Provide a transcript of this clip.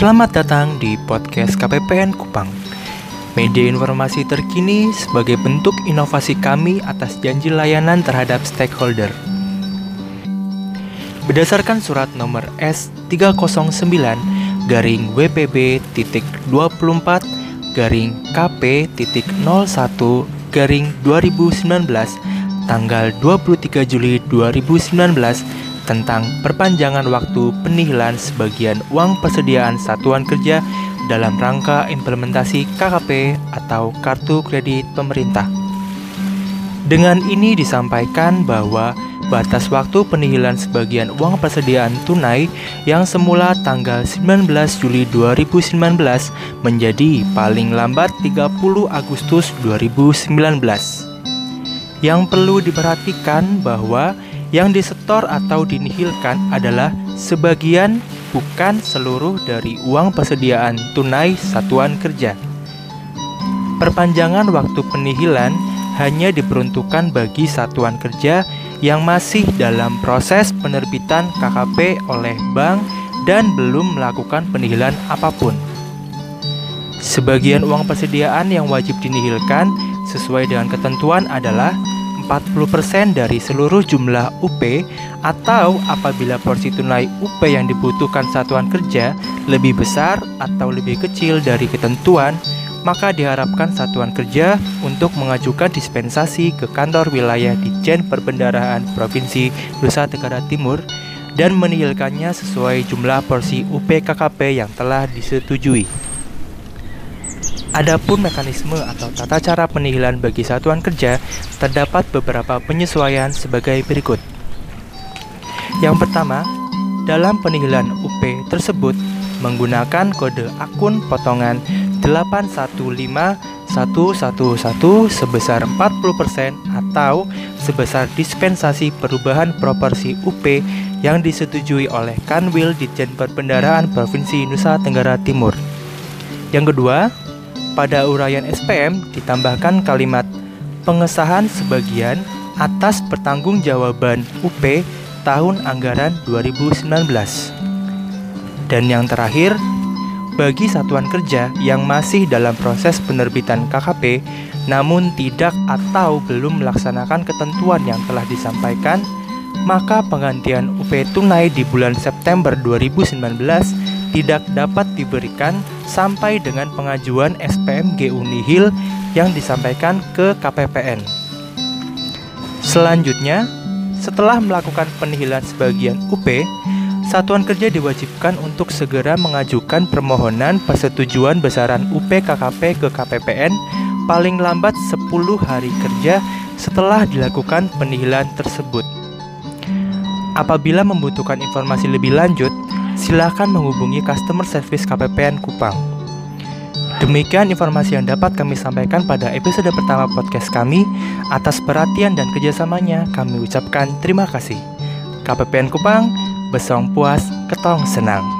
Selamat datang di podcast KPPN Kupang. Media informasi terkini sebagai bentuk inovasi kami atas janji layanan terhadap stakeholder. Berdasarkan surat nomor S309 garing WPB titik 24 garing KP titik 01 garing 2019 tanggal 23 Juli 2019 tentang perpanjangan waktu penihilan sebagian uang persediaan satuan kerja dalam rangka implementasi KKP atau Kartu Kredit Pemerintah. Dengan ini disampaikan bahwa batas waktu penihilan sebagian uang persediaan tunai yang semula tanggal 19 Juli 2019 menjadi paling lambat 30 Agustus 2019. Yang perlu diperhatikan bahwa yang disetor atau dinihilkan adalah sebagian bukan seluruh dari uang persediaan tunai satuan kerja. Perpanjangan waktu penihilan hanya diperuntukkan bagi satuan kerja yang masih dalam proses penerbitan KKP oleh bank dan belum melakukan penihilan apa pun. Sebagian uang persediaan yang wajib dinihilkan sesuai dengan ketentuan adalah 40% dari seluruh jumlah UP atau apabila porsi tunai UP yang dibutuhkan satuan kerja lebih besar atau lebih kecil dari ketentuan, maka diharapkan satuan kerja untuk mengajukan dispensasi ke kantor wilayah Dijen Perbendaraan Provinsi Nusa Tenggara Timur dan menihilkannya sesuai jumlah porsi UP KKP yang telah disetujui. Adapun mekanisme atau tata cara penihilan bagi satuan kerja terdapat beberapa penyesuaian sebagai berikut. Yang pertama, dalam penihilan UP tersebut menggunakan kode akun potongan 815111 sebesar 40% atau sebesar dispensasi perubahan proporsi UP yang disetujui oleh Kanwil Ditjen Perbendaraan Provinsi Nusa Tenggara Timur. Yang kedua, pada uraian SPM ditambahkan kalimat pengesahan sebagian atas pertanggungjawaban UP tahun anggaran 2019. Dan yang terakhir, bagi satuan kerja yang masih dalam proses penerbitan KKP namun tidak atau belum melaksanakan ketentuan yang telah disampaikan, maka penggantian UP tunai di bulan September 2019 tidak dapat diberikan sampai dengan pengajuan SPM GU Nihil yang disampaikan ke KPPN. Selanjutnya, setelah melakukan penihilan sebagian UP, Satuan Kerja diwajibkan untuk segera mengajukan permohonan persetujuan besaran UP KKP ke KPPN paling lambat 10 hari kerja setelah dilakukan penihilan tersebut. Apabila membutuhkan informasi lebih lanjut, silakan menghubungi customer service KPPN Kupang. Demikian informasi yang dapat kami sampaikan pada episode pertama podcast kami. Atas perhatian dan kerjasamanya, kami ucapkan terima kasih. KPPN Kupang, besong puas, ketong senang.